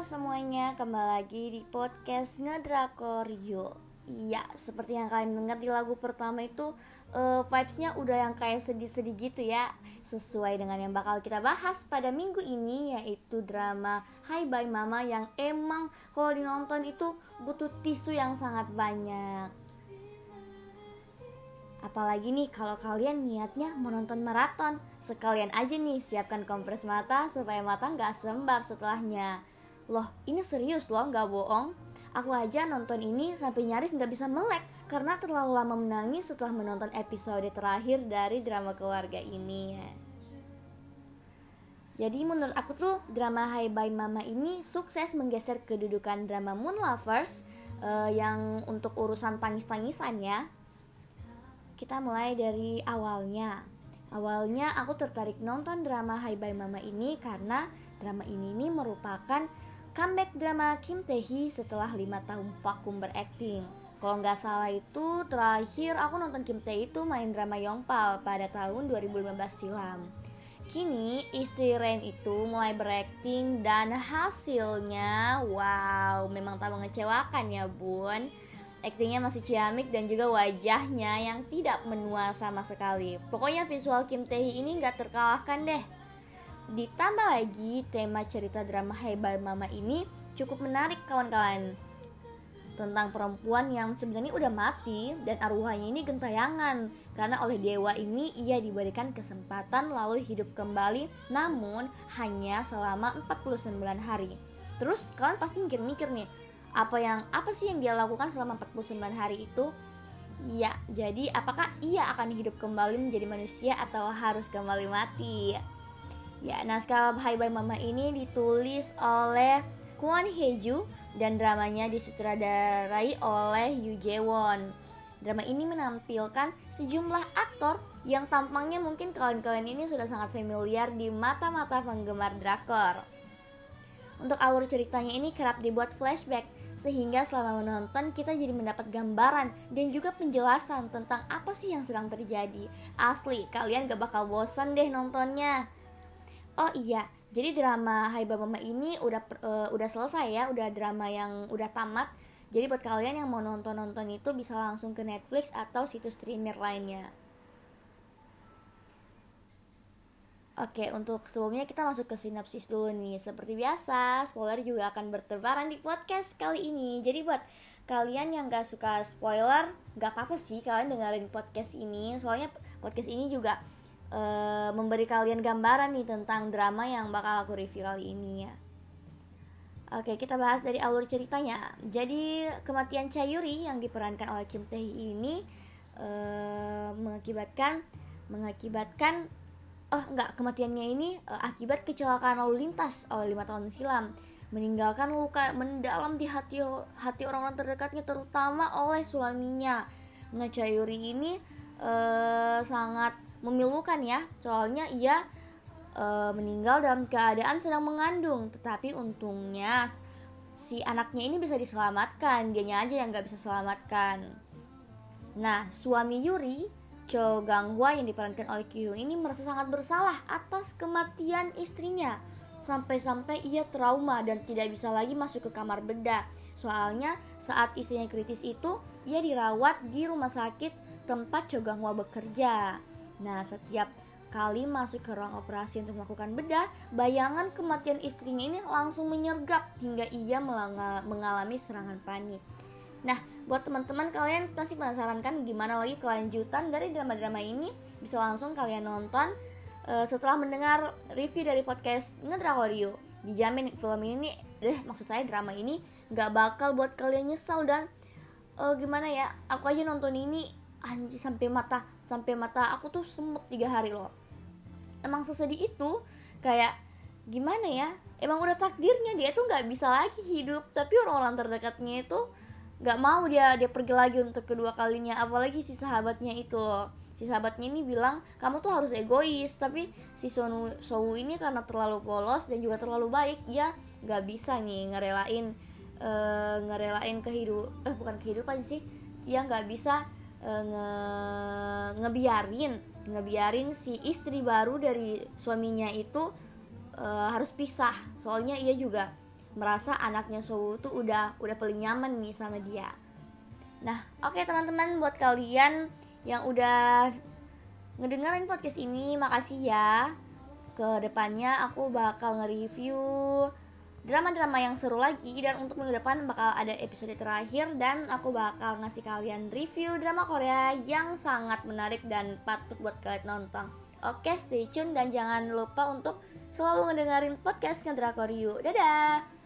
semuanya, kembali lagi di podcast Ngedrakor Yo Iya, seperti yang kalian dengar di lagu pertama itu uh, Vibesnya udah yang kayak sedih-sedih gitu ya. Sesuai dengan yang bakal kita bahas pada minggu ini Yaitu drama Hai Bye Mama yang emang kalau dinonton itu butuh tisu yang sangat banyak. Apalagi nih kalau kalian niatnya menonton maraton Sekalian aja nih siapkan kompres mata supaya mata nggak sembab setelahnya Loh ini serius loh nggak bohong. Aku aja nonton ini sampai nyaris nggak bisa melek Karena terlalu lama menangis setelah menonton episode terakhir dari drama keluarga ini jadi menurut aku tuh drama Hai Bye Mama ini sukses menggeser kedudukan drama Moon Lovers uh, yang untuk urusan tangis-tangisan ya. Kita mulai dari awalnya. Awalnya aku tertarik nonton drama Hai Bye Mama ini karena drama ini nih merupakan comeback drama Kim Tae Hee setelah 5 tahun vakum berakting. Kalau nggak salah itu terakhir aku nonton Kim Tae itu main drama Yongpal pada tahun 2015 silam. Kini istri Rain itu mulai berakting dan hasilnya wow memang tak mengecewakan ya bun Aktingnya masih ciamik dan juga wajahnya yang tidak menua sama sekali. Pokoknya visual Kim Tae Hee ini nggak terkalahkan deh. Ditambah lagi tema cerita drama Hebat Mama ini cukup menarik kawan-kawan. Tentang perempuan yang sebenarnya udah mati dan arwahnya ini gentayangan karena oleh dewa ini ia diberikan kesempatan lalu hidup kembali namun hanya selama 49 hari. Terus kalian pasti mikir-mikir nih, apa yang apa sih yang dia lakukan selama 49 hari itu Ya, jadi apakah ia akan hidup kembali menjadi manusia atau harus kembali mati? Ya, naskah Hai Bye Mama ini ditulis oleh Kwon Heju dan dramanya disutradarai oleh Yu Jae-won. Drama ini menampilkan sejumlah aktor yang tampangnya mungkin kalian-kalian ini sudah sangat familiar di mata-mata penggemar drakor. Untuk alur ceritanya ini kerap dibuat flashback sehingga selama menonton kita jadi mendapat gambaran dan juga penjelasan tentang apa sih yang sedang terjadi. Asli, kalian gak bakal bosan deh nontonnya. Oh iya, jadi drama Hai Mama ini udah uh, udah selesai ya, udah drama yang udah tamat. Jadi buat kalian yang mau nonton-nonton itu bisa langsung ke Netflix atau situs streamer lainnya. Oke, untuk sebelumnya kita masuk ke sinopsis dulu nih. Seperti biasa, spoiler juga akan bertebaran di podcast kali ini. Jadi buat kalian yang gak suka spoiler, gak apa-apa sih kalian dengerin podcast ini. Soalnya podcast ini juga uh, memberi kalian gambaran nih tentang drama yang bakal aku review kali ini ya. Oke, kita bahas dari alur ceritanya. Jadi kematian Chayuri yang diperankan oleh Kim Tae Hee ini uh, mengakibatkan mengakibatkan oh enggak kematiannya ini uh, akibat kecelakaan lalu lintas oleh lima tahun silam meninggalkan luka mendalam di hati hati orang-orang terdekatnya terutama oleh suaminya. Nah Chayuri ini uh, sangat memilukan ya soalnya ia uh, meninggal dalam keadaan sedang mengandung tetapi untungnya si anaknya ini bisa diselamatkan dianya aja yang nggak bisa selamatkan. Nah suami Yuri Cho Gang Hwa yang diperankan oleh Kyung ini merasa sangat bersalah atas kematian istrinya. Sampai-sampai ia trauma dan tidak bisa lagi masuk ke kamar bedah. Soalnya saat istrinya kritis itu, ia dirawat di rumah sakit tempat Cho Gang Hwa bekerja. Nah, setiap kali masuk ke ruang operasi untuk melakukan bedah, bayangan kematian istrinya ini langsung menyergap hingga ia mengalami serangan panik. Nah, buat teman-teman kalian pasti penasaran kan gimana lagi kelanjutan dari drama-drama ini? Bisa langsung kalian nonton uh, setelah mendengar review dari podcast Ngedrakorio. Dijamin film ini, deh maksud saya drama ini nggak bakal buat kalian nyesal dan uh, gimana ya? Aku aja nonton ini anjir sampai mata sampai mata aku tuh semut tiga hari loh. Emang sesedih itu kayak gimana ya? Emang udah takdirnya dia tuh nggak bisa lagi hidup, tapi orang-orang terdekatnya itu nggak mau dia dia pergi lagi untuk kedua kalinya apalagi si sahabatnya itu si sahabatnya ini bilang kamu tuh harus egois tapi si Sonu Sowu ini karena terlalu polos dan juga terlalu baik ya nggak bisa nih ngerelain uh, ngerelain kehidup eh bukan kehidupan sih ya nggak bisa uh, nge ngebiarin ngebiarin si istri baru dari suaminya itu uh, harus pisah soalnya ia juga merasa anaknya Sowu tuh udah udah paling nyaman nih sama dia. Nah, oke okay, teman-teman buat kalian yang udah ngedengerin podcast ini, makasih ya. Ke depannya aku bakal nge-review drama-drama yang seru lagi dan untuk minggu depan bakal ada episode terakhir dan aku bakal ngasih kalian review drama Korea yang sangat menarik dan patut buat kalian nonton. Oke, stay tune dan jangan lupa untuk selalu ngedengerin podcast Ngendra Koryu. Dadah!